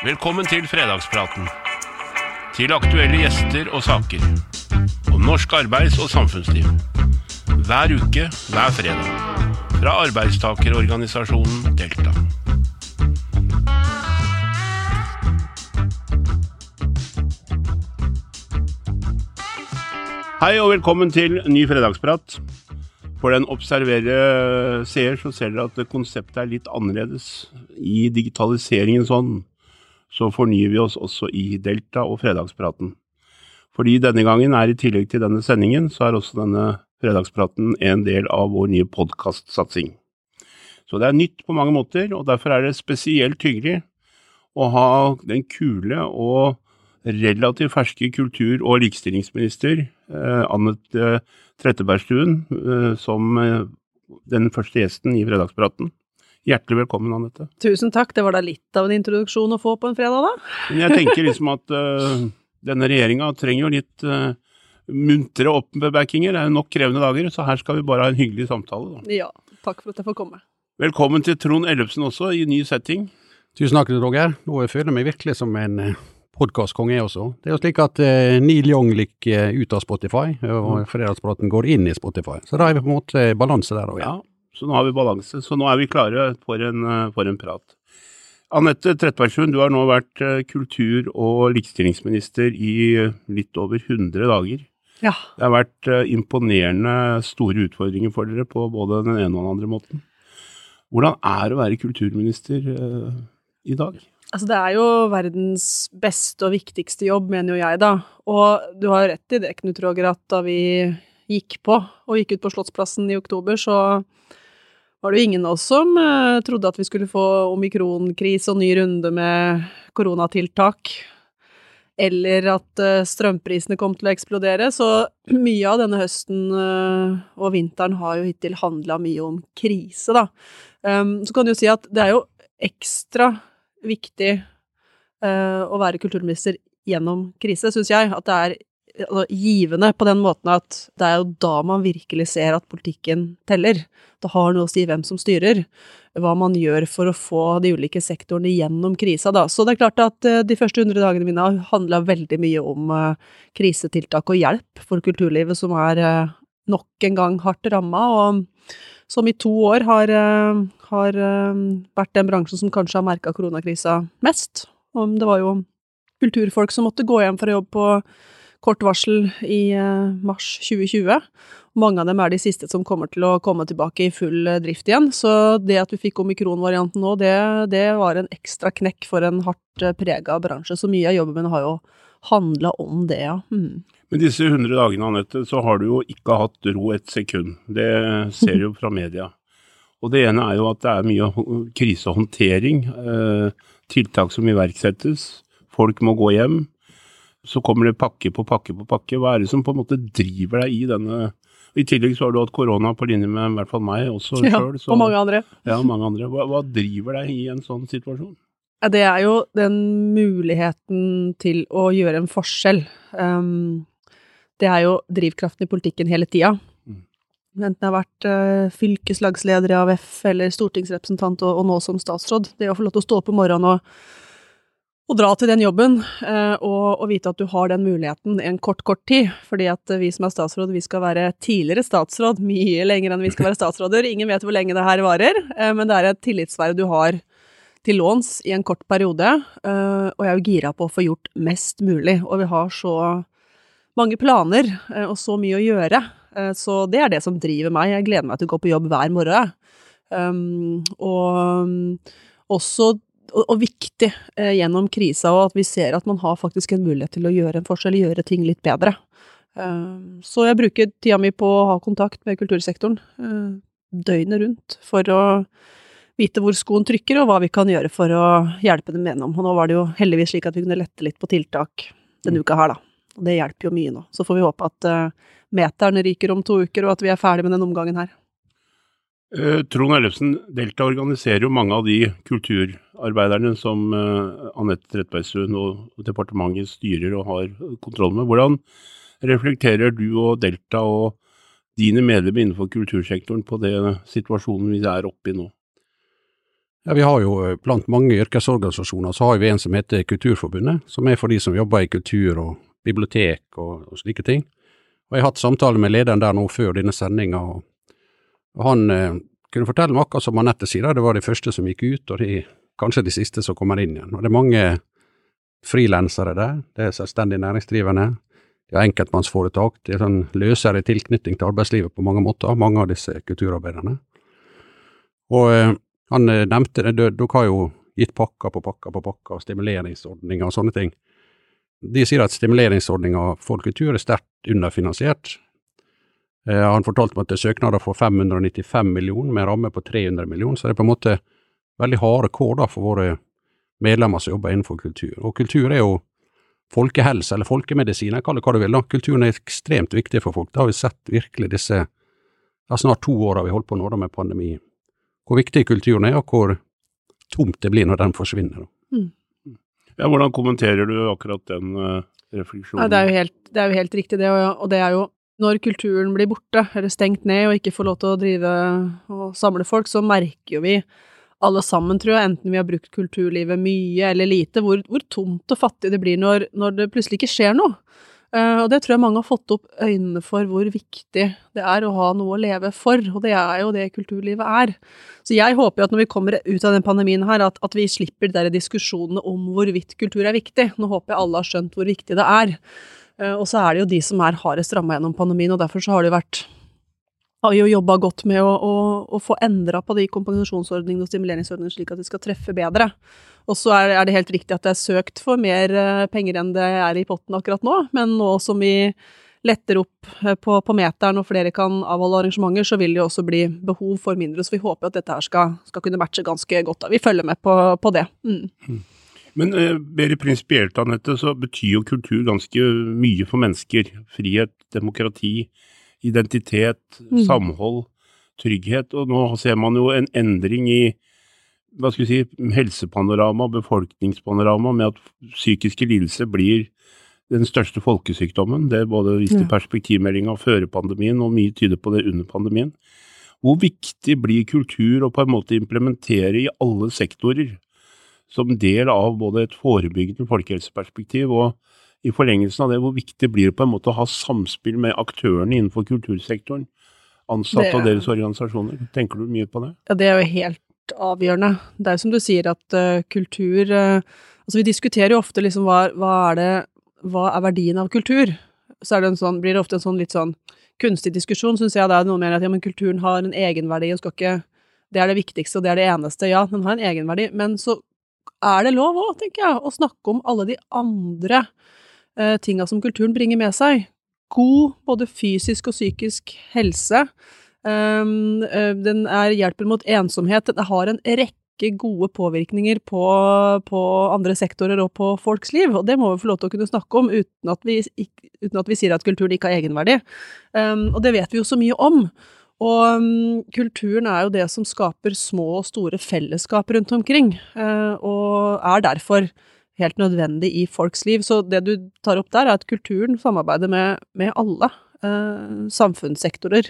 Velkommen til fredagspraten. Til aktuelle gjester og saker. Om norsk arbeids- og samfunnsliv. Hver uke, hver fredag. Fra arbeidstakerorganisasjonen Delta. Hei og velkommen til ny fredagsprat. For den observere seer så ser dere at konseptet er litt annerledes. I digitaliseringens ånd så fornyer vi oss også i Delta og fredagspraten. Fordi denne gangen er i tillegg til denne sendingen, så er også denne fredagspraten en del av vår nye podkastsatsing. Så det er nytt på mange måter, og derfor er det spesielt hyggelig å ha den kule og relativt ferske kultur- og likestillingsminister eh, Anette Trettebergstuen eh, som eh, den første gjesten i Fredagspraten. Hjertelig velkommen, Anette. Tusen takk, det var da litt av en introduksjon å få på en fredag, da. Men jeg tenker liksom at uh, denne regjeringa trenger jo litt uh, muntre oppbackinger. Det er jo nok krevende dager, så her skal vi bare ha en hyggelig samtale. Da. Ja, takk for at jeg får komme. Velkommen til Trond Ellefsen også, i ny setting. Tusen takk, Roger. Nå føler jeg meg virkelig som en podkastkonge, jeg også. Det er jo slik at uh, Neil Young gikk uh, ut av Spotify, og Fredagspraten går inn i Spotify. Så da er vi på en måte balanse der òg. Ja, så nå har vi balanse. Så nå er vi klare for en, uh, for en prat. Anette Trettebergstuen, du har nå vært kultur- og likestillingsminister i litt over 100 dager. Ja. Det har vært imponerende store utfordringer for dere på både den ene og den andre måten. Hvordan er det å være kulturminister i dag? Altså, det er jo verdens beste og viktigste jobb, mener jo jeg, da. Og du har rett i det, Knut Roger, at da vi gikk på, og gikk ut på Slottsplassen i oktober, så var det jo ingen av oss som uh, trodde at vi skulle få omikronkrise og ny runde med koronatiltak, eller at uh, strømprisene kom til å eksplodere. Så mye av denne høsten uh, og vinteren har jo hittil handla mye om krise, da. Um, så kan du jo si at det er jo ekstra viktig å være kulturminister gjennom krise, syns jeg. At det er altså, givende på den måten at det er jo da man virkelig ser at politikken teller. Det har noe å si hvem som styrer, hva man gjør for å få de ulike sektorene gjennom krisa, da. Så det er klart at uh, de første hundre dagene mine har handla veldig mye om uh, krisetiltak og hjelp for kulturlivet, som er nok en gang hardt ramma. og som i to år har, har vært den bransjen som kanskje har merka koronakrisa mest. Det var jo kulturfolk som måtte gå hjem for å jobbe på kort varsel i mars 2020. Mange av dem er de siste som kommer til å komme tilbake i full drift igjen. Så det at vi fikk omikron-varianten nå, det, det, var en ekstra knekk for en hardt prega bransje. Så mye av jobben min har jo handla om det, ja. Mm. Men disse 100 dagene, Anette, så har du jo ikke hatt ro et sekund. Det ser du jo fra media. Og det ene er jo at det er mye krisehåndtering. Eh, tiltak som iverksettes. Folk må gå hjem. Så kommer det pakke på pakke på pakke. Hva er det som på en måte driver deg i denne I tillegg så har du hatt korona på linje med i hvert fall meg også ja, sjøl. Og mange andre. Ja, mange andre. Hva, hva driver deg i en sånn situasjon? Det er jo den muligheten til å gjøre en forskjell. Um, det er jo drivkraften i politikken hele tida. Enten jeg har vært uh, fylkeslagsleder i AUF eller stortingsrepresentant og, og, nå som statsråd. Det å få lov til å stå opp om morgenen og, og dra til den jobben uh, og, og, vite at du har den muligheten en kort, kort tid. Fordi at vi som er statsråd, vi skal være tidligere statsråd mye lenger enn vi skal være statsråder. Ingen vet hvor lenge det her varer, uh, men det er et tillitsverv du har til låns i en kort periode. og jeg er jo gira på å få gjort mest mulig. Og vi har så mange planer og så mye å gjøre. Så det er det som driver meg. Jeg gleder meg til å gå på jobb hver morgen. Og også og, og viktig eh, gjennom krisa, og at vi ser at man har faktisk en mulighet til å gjøre en forskjell, gjøre ting litt bedre. Eh, så jeg bruker tida mi på å ha kontakt med kultursektoren eh, døgnet rundt for å vite hvor skoen trykker, og hva vi kan gjøre for å hjelpe dem gjennom. Og nå var det jo heldigvis slik at vi kunne lette litt på tiltak denne uka her, da. Og det hjelper jo mye nå. Så får vi håpe at uh, meteren ryker om to uker, og at vi er ferdig med den omgangen her. Eh, Trond Ellefsen, Delta organiserer jo mange av de kulturarbeiderne som eh, Anette Trettebergstuen og departementet styrer og har kontroll med. Hvordan reflekterer du og Delta og dine medlemmer innenfor kultursektoren på det situasjonen vi er oppe i nå? Ja, Vi har jo eh, blant mange yrkesorganisasjoner så har vi en som heter Kulturforbundet, som er for de som jobber i kultur og bibliotek og, og slike ting. Og Jeg har hatt samtale med lederen der nå før denne sendinga, og, og han eh, kunne fortelle meg akkurat som Anette sier, det var de første som gikk ut, og de, kanskje de siste som kommer inn igjen. Og Det er mange frilansere der, det er selvstendig næringsdrivende, de har enkeltmannsforetak, det er sånn løsere tilknytning til arbeidslivet på mange måter, mange av disse kulturarbeiderne. Og eh, han eh, nevnte det, dere har jo gitt pakker på pakker på pakker, stimuleringsordninger og sånne ting. De sier at stimuleringsordninga for kultur er sterkt underfinansiert. Eh, han fortalte meg at det er søknader for 595 millioner, med ramme på 300 millioner, så det er på en måte veldig harde kår da for våre medlemmer som jobber innenfor kultur. Og kultur er jo folkehelse, eller folkemedisin, jeg kaller det hva du vil. da. Kulturen er ekstremt viktig for folk. Det har vi sett virkelig disse ja, snart to åra vi holdt på nå da med pandemi hvor viktig kulturen er, og hvor tomt det blir når den forsvinner. Mm. Ja, hvordan kommenterer du akkurat den uh, refleksjonen? Ja, det, er helt, det, er jo helt, riktig, det. Og, det er jo når kulturen blir borte, eller stengt ned, og ikke får lov til å drive og samle folk, så merker jo vi alle sammen, tror jeg, enten vi har brukt kulturlivet mye eller lite, hvor, hvor tomt og fattig det blir når, når det plutselig ikke skjer noe. Uh, og det tror jeg mange har fått opp øynene for hvor viktig det er å ha noe å leve for, og det er jo det kulturlivet er. Så jeg håper jo at når vi kommer ut av den pandemien her, at, at vi slipper de diskusjonene om hvorvidt kultur er viktig. Nå håper jeg alle har skjønt hvor viktig det er. Uh, og så er det jo de som er hardest ramma gjennom pandemien, og derfor så har det vært har jo jobba godt med å, å, å få endra på de kompensasjonsordningene og stimuleringsordningene slik at de skal treffe bedre. Og så er, er, det helt riktig at det er søkt for mer uh, penger enn det er i potten akkurat nå, men nå som vi letter opp uh, på, på, meteren og flere kan avholde arrangementer, så vil det jo også bli behov for mindre, så vi håper at dette her skal, skal kunne matche ganske godt. Da. Vi følger med på, på det. Mm. Men eh, mer prinsipielt, Anette, så betyr jo kultur ganske mye for mennesker. Frihet, demokrati, identitet, mm. samhold, trygghet. Og nå ser man jo en endring i hva skal vi si, helsepanorama, befolkningspanorama, med at psykiske lidelser blir den største folkesykdommen. Det er både vist i perspektivmeldinga før pandemien, og mye tyder på det under pandemien. Hvor viktig blir kultur å på en måte implementere i alle sektorer, som del av både et forebyggende folkehelseperspektiv og i forlengelsen av det, hvor viktig det blir på en måte å ha samspill med aktørene innenfor kultursektoren? Ansatte og deres organisasjoner. Tenker du mye på det? Ja, det er jo helt avgjørende. Det er jo som du sier at uh, kultur uh, Altså vi diskuterer jo ofte liksom hva, hva, er det Hva er verdien av kultur? Så det sånn, blir det ofte en sånn litt sånn kunstig diskusjon, syns jeg. Det er noe mer at ja, men kulturen har en egenverdi og skal ikke Det er det viktigste, og det er det eneste. Ja, den har en egenverdi, men så er det lov òg, tenker jeg, å snakke om alle de andre eh, tinga som kulturen bringer med seg. God både fysisk og psykisk helse. Um, den er hjelper mot ensomhet. Den har en rekke gode påvirkninger på, på, andre sektorer og på folks liv, og det må vi få lov til å kunne snakke om uten at vi, uten at vi sier at kulturen ikke har egenverdi. Um, og det vet vi jo så mye om. Og um, kulturen er jo det som skaper små og store fellesskap rundt omkring, uh, og er derfor helt nødvendig i folks liv. Så det du tar opp der, er at kulturen samarbeider med, med alle uh, samfunnssektorer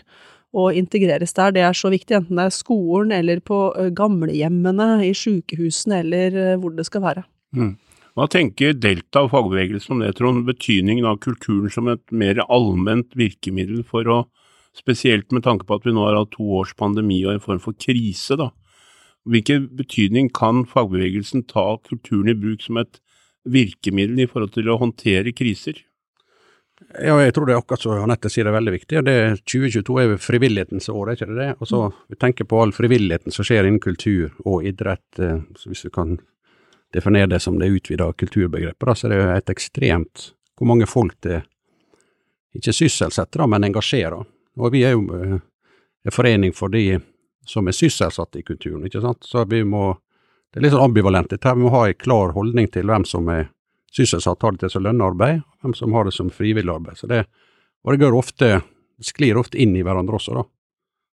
og integreres der. Det er så viktig, enten det er skolen eller på eh, gamlehjemmene, i sykehusene eller hvor det skal være. Mm. Hva tenker Delta og fagbevegelsen om det, Trond? Betydningen av kulturen som et mer allment virkemiddel for å Spesielt med tanke på at vi nå har hatt to års pandemi og en form for krise, da. Hvilken betydning kan fagbevegelsen ta kulturen i bruk som et virkemiddel i forhold til å håndtere kriser? Ja, jeg tror det er akkurat som Anette sier, det er veldig viktig. Det 2022 er jo frivillighetens år, er ikke det det? Og så vi tenker på all frivilligheten som skjer innen kultur og idrett, eh, hvis vi kan definere det som det utvida kulturbegrepet, så er det et ekstremt hvor mange folk det ikke sysselsetter, men engasjerer. Og vi er jo eh, en forening for de som er sysselsatt i kulturen, ikke sant. Så vi må Det er litt sånn ambivalent. Dette vi må ha en klar holdning til hvem som er sysselsatt, har det til som lønnearbeid, og hvem som har det som frivillig arbeid. Så det, og det går ofte, sklir ofte inn i hverandre også, da.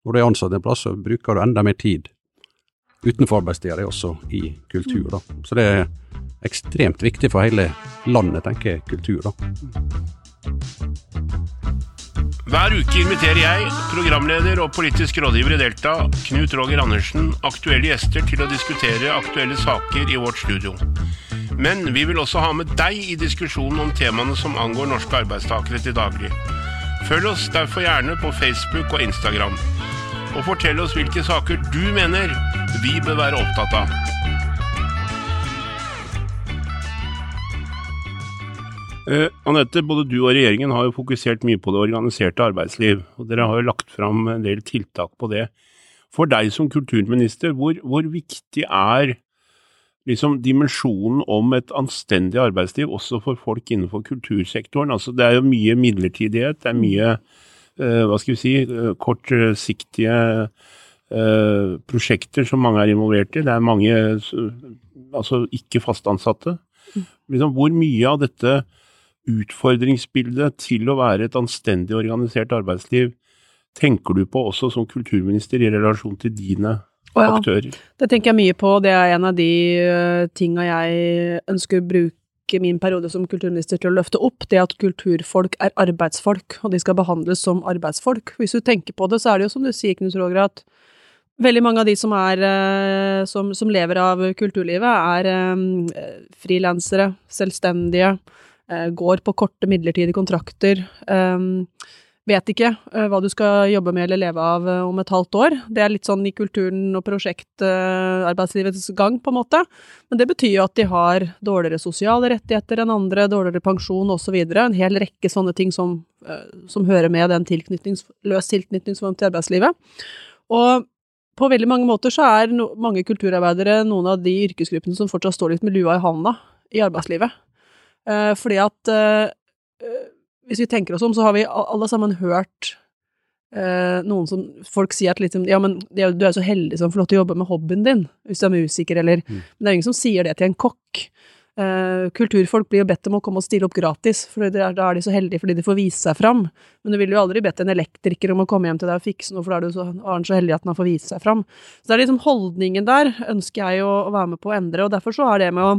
Når du er ansatt en plass, så bruker du enda mer tid utenfor arbeidstida di også i kultur, da. Så det er ekstremt viktig for hele landet, tenker jeg, kultur, da. Hver uke inviterer jeg, programleder og politisk rådgiver i Delta, Knut Roger Andersen, aktuelle gjester til å diskutere aktuelle saker i vårt studio. Men vi vil også ha med deg i diskusjonen om temaene som angår norske arbeidstakere til daglig. Følg oss derfor gjerne på Facebook og Instagram. Og fortell oss hvilke saker du mener vi bør være opptatt av. Eh, Anette, både du og regjeringen har jo fokusert mye på det organiserte arbeidsliv. og Dere har jo lagt fram en del tiltak på det. For deg som kulturminister, hvor, hvor viktig er liksom dimensjonen om et anstendig arbeidsliv også for folk innenfor kultursektoren? Altså, det er jo mye midlertidighet, det er mye eh, hva skal vi si, eh, kortsiktige eh, prosjekter som mange er involvert i. Det er mange altså ikke fast ansatte. Liksom, hvor mye av dette utfordringsbildet til å være et anstendig organisert arbeidsliv tenker du på også som kulturminister i relasjon til dine ja. aktører? Det tenker jeg mye på, det er en av de uh, tinga jeg ønsker å bruke min periode som kulturminister til å løfte opp, det at kulturfolk er arbeidsfolk, og de skal behandles som arbeidsfolk. Hvis du tenker på det, så er det jo som du sier, Knut Roger, at veldig mange av de som er uh, som, som lever av kulturlivet, er um, frilansere, selvstendige, går på korte midlertidige kontrakter. Um, vet ikke uh, hva du skal jobbe med eller leve av uh, om et halvt år. Det er litt sånn i kulturen og prosjektarbeidslivets gang, på en måte. Men det betyr jo at de har dårligere sosiale rettigheter enn andre, dårligere pensjon osv. En hel rekke sånne ting som, som hører med den tilknytnings, løs tilknytningsform til arbeidslivet. Og på veldig mange måter så er no, mange kulturarbeidere noen av de yrkesgruppene som fortsatt står litt med lua i handa i arbeidslivet. Fordi at hvis vi tenker oss om, så har vi alle sammen hørt eh, noen som Folk sier at liksom Ja, men du er jo så heldig som får lov til å jobbe med hobbyen din, hvis du er musiker, eller mm. Men det er ingen som sier det til en kokk. Eh, kulturfolk blir jo bedt om å komme og stille opp gratis, for da er de så heldige fordi de får vise seg fram. Men du ville jo aldri bedt en elektriker om å komme hjem til deg og fikse noe, for da er du så, er han så heldig at han får vise seg fram. Så det er liksom holdningen der ønsker jeg å, å være med på å endre, og derfor så er det med å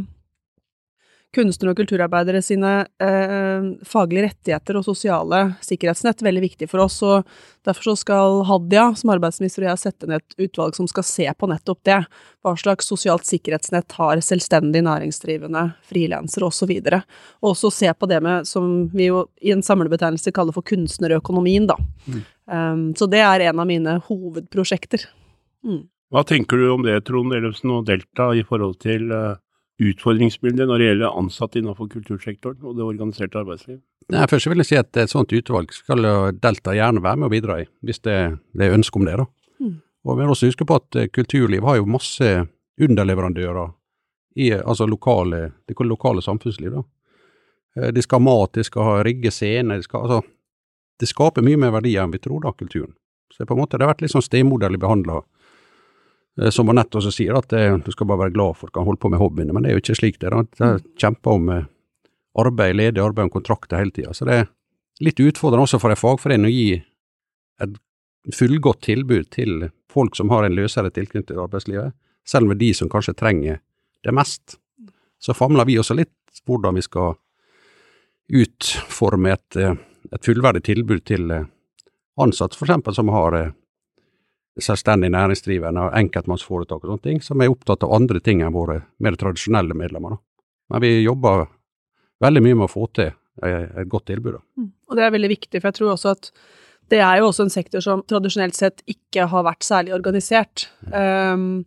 kunstnere og kulturarbeidere sine eh, faglige rettigheter og sosiale sikkerhetsnett veldig viktig for oss, og derfor så skal Hadia som arbeidsminister og jeg sette ned et utvalg som skal se på nettopp det. Hva slags sosialt sikkerhetsnett har selvstendig næringsdrivende, frilansere osv. Og også se på det med, som vi jo i en samlebetegnelse kaller for kunstnerøkonomien, da. Mm. Um, så det er en av mine hovedprosjekter. Mm. Hva tenker du om det, Trond Ellefsen og Delta, i forhold til uh utfordringsbildet når det gjelder ansatte innenfor kultursektoren og det organiserte arbeidsliv? Nei, først vil jeg si at et sånt utvalg skal Delta gjerne være med å bidra i, hvis det, det er ønske om det. da. Mm. Og Vi må også huske på at eh, kulturliv har jo masse underleverandører i altså lokale, det lokale samfunnsliv. da. Eh, de skal ha mat, de skal ha rigge scener, de skal, altså, det skaper mye mer verdier enn vi tror, da, kulturen. Så på en måte det har vært litt sånn stemoderlig behandla Eh, som Anette også sier, at eh, du skal bare være glad for at du kan holde på med hobbyene, men det er jo ikke slik det er. Er kjemper om eh, arbeid, ledig arbeid om kontrakter hele tida. Så det er litt utfordrende også for en fagforening å gi et fullgodt tilbud til folk som har en løsere tilknytning til arbeidslivet, selv om de som kanskje trenger det mest. Så famler vi også litt hvordan vi skal utforme et, et fullverdig tilbud til ansatte, f.eks. som har selvstendig næringsdrivende og enkeltmannsforetak og sånne ting, som er opptatt av andre ting enn våre mer tradisjonelle medlemmer. Da. Men vi jobber veldig mye med å få til et godt tilbud. Da. Mm. Og det er veldig viktig, for jeg tror også at det er jo også en sektor som tradisjonelt sett ikke har vært særlig organisert. Um,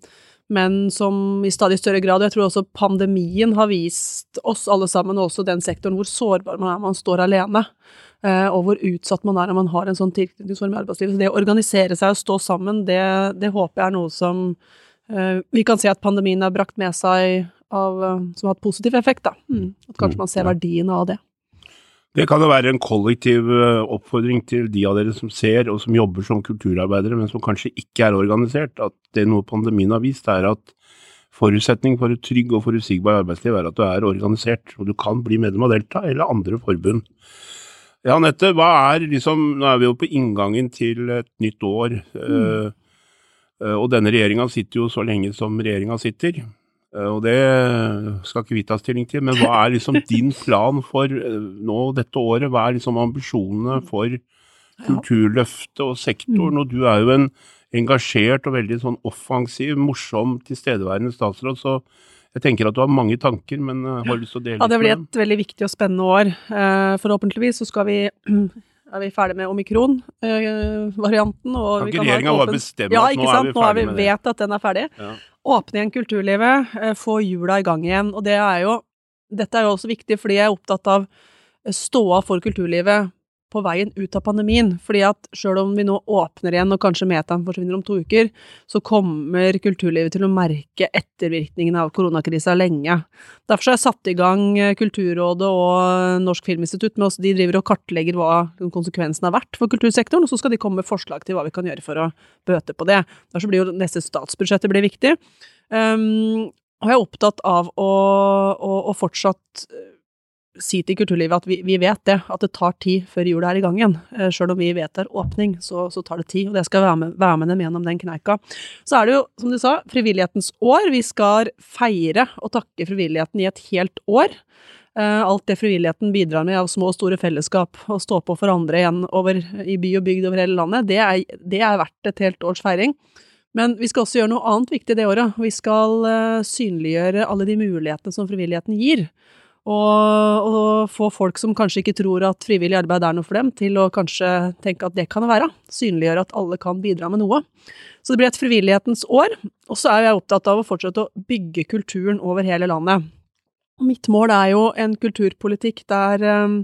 men som i stadig større grad, og jeg tror også pandemien har vist oss alle sammen, og også den sektoren, hvor sårbar man er man står alene. Eh, og hvor utsatt man er når man har en sånn tilknytningsform i arbeidslivet. Så det å organisere seg og stå sammen, det, det håper jeg er noe som uh, vi kan se at pandemien har brakt med seg av, uh, som har hatt positiv effekt, da. Mm. At kanskje man ser mm, verdien av det. Det kan jo være en kollektiv oppfordring til de av dere som ser og som jobber som kulturarbeidere, men som kanskje ikke er organisert. At det noe pandemien har vist, er at forutsetning for et trygg og forutsigbar arbeidsliv er at du er organisert, og du kan bli medlem av Delta eller andre forbund. Ja, Anette, hva er liksom Nå er vi jo på inngangen til et nytt år. Mm. Uh, og denne regjeringa sitter jo så lenge som regjeringa sitter. Uh, og det skal ikke vi ta stilling til, men hva er liksom din plan for uh, nå dette året? Hva er liksom ambisjonene for Kulturløftet og sektoren, Mm. og du er jo en engasjert og veldig sånn offensiv, morsom, tilstedeværende statsråd, så jeg tenker at du har mange tanker, men eh, har lyst til å dele Ja, det blir et veldig viktig og spennende år. Eh, forhåpentligvis så skal vi er vi ferdig med omikron-varianten. Eh, Kan regjeringa bare bestemme ja, at nå er vi Nå er vi ferdig med det? vet at den er ferdig. Ja. Åpne igjen kulturlivet, eh, få hjula i gang igjen. Og det er jo, dette er jo også viktig fordi jeg er opptatt av eh, ståa for kulturlivet på veien ut av pandemien. Fordi at sjøl om vi nå åpner igjen, og kanskje metaen forsvinner om to uker, så kommer kulturlivet til å merke ettervirkningene av koronakrisa lenge. Derfor har jeg satt i gang eh, Kulturrådet og Norsk Filminstitutt med oss. De driver og kartlegger hva konsekvensen har vært for kultursektoren, og så skal de komme med forslag til hva vi kan gjøre for å bøte på det. Derfor blir jo neste statsbudsjettet blir viktig. Um, og jeg er opptatt av å, å, å fortsatt eh, si til kulturlivet at vi, vi vet det, at det tar tid før jula er i gang igjen. Eh, Sjøl om vi vet det er åpning, så, så tar det tid, og det skal være med, være med dem gjennom den kneika. Så er det jo, som du sa, frivillighetens år. Vi skal feire og takke frivilligheten i et helt år. Eh, alt det frivilligheten bidrar med av små og store fellesskap, og stå på for andre igjen over, i by og bygd over hele landet, det er, det er verdt et helt års feiring. Men vi skal også gjøre noe annet viktig det året. Vi skal eh, synliggjøre alle de mulighetene som frivilligheten gir. Og, og få folk som kanskje ikke tror at frivillig arbeid er noe for dem, til å kanskje tenke at det kan det være. Synliggjøre at alle kan bidra med noe. Så det blir et frivillighetens år. Og så er jeg opptatt av å fortsette å bygge kulturen over hele landet. Mitt mål er jo en kulturpolitikk der um,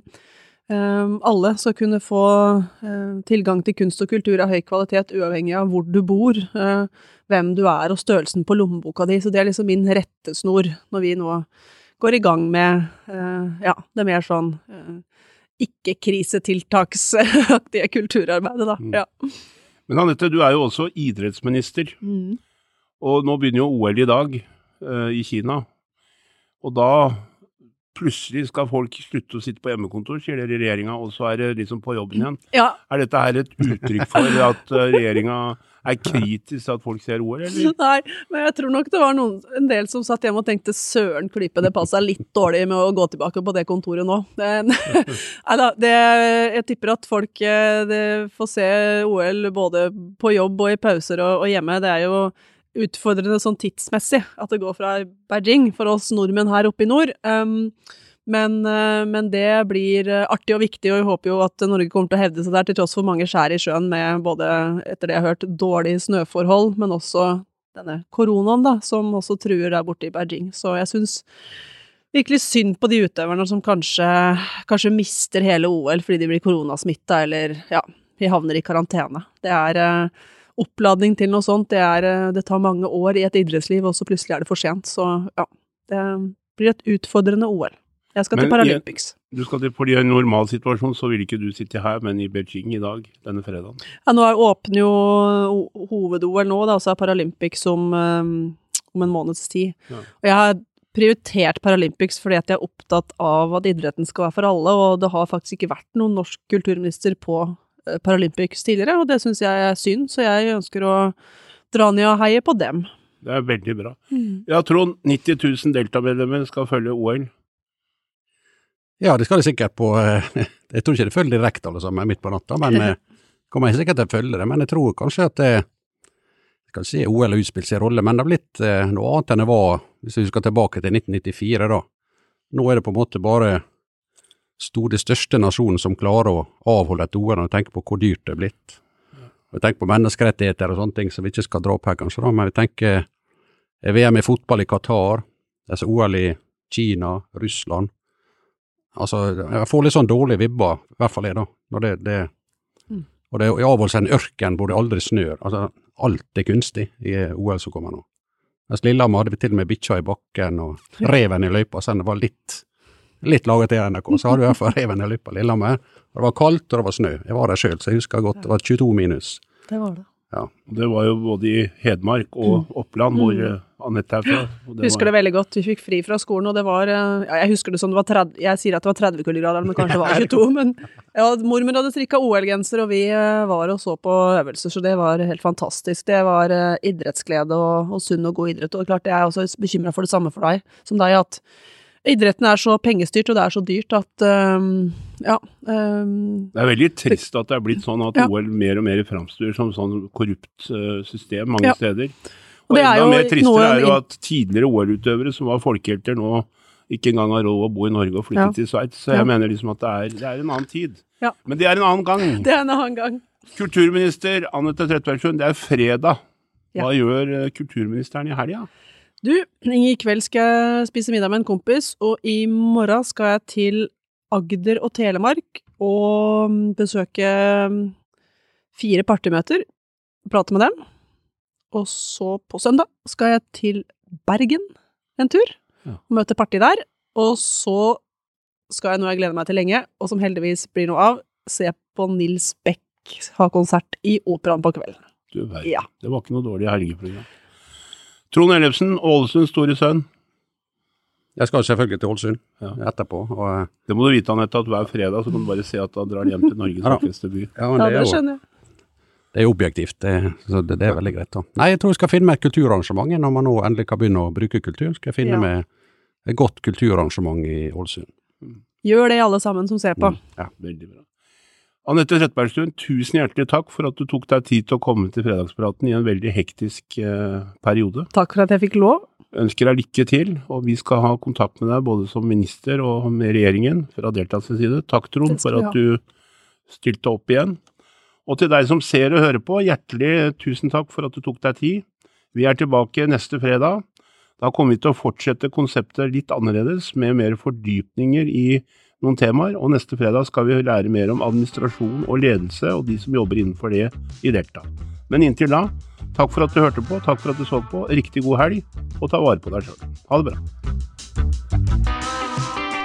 um, alle skal kunne få uh, tilgang til kunst og kultur av høy kvalitet, uavhengig av hvor du bor, uh, hvem du er og størrelsen på lommeboka di. Så det er liksom min rettesnor når vi nå går i gang med uh, ja, det mer sånn uh, ikke-krisetiltaksaktige kulturarbeidet, da. Mm. Ja. Men Anette, du er jo også idrettsminister, Mm. og nå begynner jo OL i dag uh, i Kina. Og da plutselig skal folk slutte å sitte på hjemmekontor, sier dere i regjeringa, og så er det liksom på jobben igjen. ja. Er dette her et uttrykk for at regjeringa er kritisk til at folk ser OL, eller? Nei, men jeg tror nok det var noen, en del som satt hjemme og tenkte søren klype, det passer litt dårlig med å gå tilbake på det kontoret nå. Nei da, jeg tipper at folk eh, det får se OL både på jobb og i pauser og, og hjemme. Det er jo utfordrende sånn tidsmessig at det går fra Beijing for oss nordmenn her oppe i nord. Um, men, eh, men det blir eh, artig og viktig, og vi håper jo at Norge kommer til å hevde seg der, til tross for mange skjær i sjøen med både, etter det jeg har hørt, dårlige snøforhold, men også denne koronaen, da, som også truer der borte i Beijing. Så jeg syns virkelig synd på de utøverne som kanskje, kanskje mister hele OL fordi de blir koronasmitta, eller ja, de havner i karantene. Det er eh, oppladning til noe sånt. Det, er, det tar mange år i et idrettsliv, og så plutselig er det for sent. Så ja, det blir et utfordrende OL. Jeg skal Men til Paralympics. Du skal til, fordi I en normal situasjon så vil ikke du sitte her, men i Beijing i dag, denne fredagen. Ja, nå er- åpner jo hoved-OL nå, da, og så er Paralympics om, um, om en måneds tid. Ja. Og jeg har prioritert Paralympics fordi at jeg er opptatt av at idretten skal være for alle, og det har faktisk ikke vært noen norsk kulturminister på eh, Paralympics tidligere, og det syns jeg er synd, så jeg ønsker å dra ned og heie på dem. Det er veldig bra. Ja, Trond, 90 000 deltamedlemmer skal følge OL. Ja, det skal de sikkert på eh, Jeg tror ikke det følger direkte alle sammen midt på natta, men eh, kommer jeg sikkert til å følge det. Men jeg tror kanskje at det jeg skal si OL har utspilt sin rolle, men det har blitt eh, noe annet enn det var hvis vi skal tilbake til 1994, da. Nå er det på en måte bare stor, det største nasjonen som klarer å avholde et OL, og tenker på hvor dyrt det er blitt. Vi tenker på menneskerettigheter og sånne ting som vi ikke skal dra opp her, kanskje, da, men vi tenker VM i fotball i Qatar, altså OL i Kina, Russland. Altså, jeg får litt sånn dårlige vibber, i hvert fall jeg, da. Når det, det, Mm. og det er avholdes en ørken hvor det aldri snør. Altså, alt er kunstig i OL som kommer nå. Mens Lillehammer hadde vi til og med bikkja i bakken og reven i løypa, så det var litt, litt laget til NRK. Så hadde vi i hvert fall reven i løypa Lillehammer. Og det var kaldt, og det var snø. Jeg var der sjøl, så jeg husker godt. Det var 22 minus. Det var det. Det var jo både i Hedmark og Oppland, hvor Mm. eh, Anette er fra. Jeg Husker det veldig godt. Vi fikk fri fra skolen, og det var eh, ja, Jeg husker det som det var 30 Jeg sier at det var 30 kuldegrader, men kanskje det var 22. Men ja, mormor hadde strikka OL-genser, og vi eh, var og så på øvelser, så det var helt fantastisk. Det var idrettsglede og, og sunn og god idrett. Og klart, jeg er også bekymra for det samme for deg, som deg, at idretten er så pengestyrt, og det er så dyrt at um, ja. Um, Det er veldig trist at det er blitt sånn at Ja. OL mer og mer framstår som sånn korrupt eh, system mange Ja. steder. Og Og enda mer tristere er jo at tidligere OL-utøvere som var folkehelter nå ikke engang har råd å bo i Norge og flytte Ja. til Sveits. Så Ja. jeg mener liksom at det er, det er en annen tid. Ja. Men det er en annen gang. det er en annen gang. Kulturminister Anette Trettebergstuen, det er fredag. Hva Ja. gjør eh, kulturministeren i helga? Du, i kveld skal jeg spise middag med en kompis, og i morgen skal jeg til Agder og Telemark og besøke fire partimøter, prate med dem. Og så på søndag skal jeg til Bergen en tur, Ja. og møte parti der. Og så skal jeg noe jeg gleder meg til lenge, og som heldigvis blir noe av, se på Nils Beck ha konsert i Operaen på kvelden. Du verden. Ja. Det var ikke noe dårlig helgeprogram. Trond Ellefsen, Ålesunds store sønn. Jeg skal selvfølgelig til Ålesund Ja. etterpå. Og, eh, Det må du vite, Anette, at hver fredag så kan du bare se at han drar hjem til Norges vakreste by. ja, men Ja, det, det er jo, skjønner jeg. det er objektivt, det, så det, det er veldig greit. da. Nei, jeg tror jeg skal finne meg et kulturarrangement når man nå endelig kan begynne å bruke kultur. Skal jeg finne Ja. meg et godt kulturarrangement i Ålesund. Gjør det alle sammen som ser på. Mm, Ja. Veldig bra. Anette Trettebergstuen, tusen hjertelig takk for at du tok deg tid til å komme til fredagspraten i en veldig hektisk eh, periode. Takk for at jeg fikk lov. Ønsker deg lykke til, og vi skal ha kontakt med deg både som minister og med regjeringen fra Deltas side. Takk, Trond, for at du stilte opp igjen. Og til deg som ser og hører på, hjertelig tusen takk for at du tok deg tid. Vi er tilbake neste fredag. Da kommer vi til å fortsette konseptet litt annerledes, med mer fordypninger i noen temaer. Og neste fredag skal vi lære mer om administrasjon og ledelse, og de som jobber innenfor det i Delta. Men inntil da, takk for at du hørte på, takk for at du så på. Riktig god helg, og ta vare på deg sjøl. Ha det bra.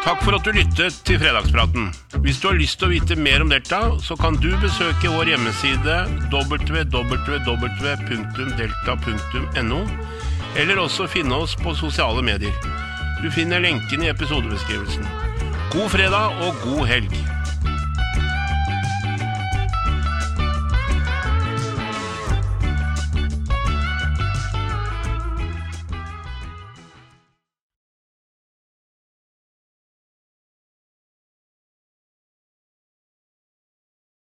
Takk for at du lyttet til Fredagspraten. Hvis du har lyst til å vite mer om Delta, så kan du besøke vår hjemmeside www.delta.no, eller også finne oss på sosiale medier. Du finner lenken i episodebeskrivelsen. God fredag og god helg.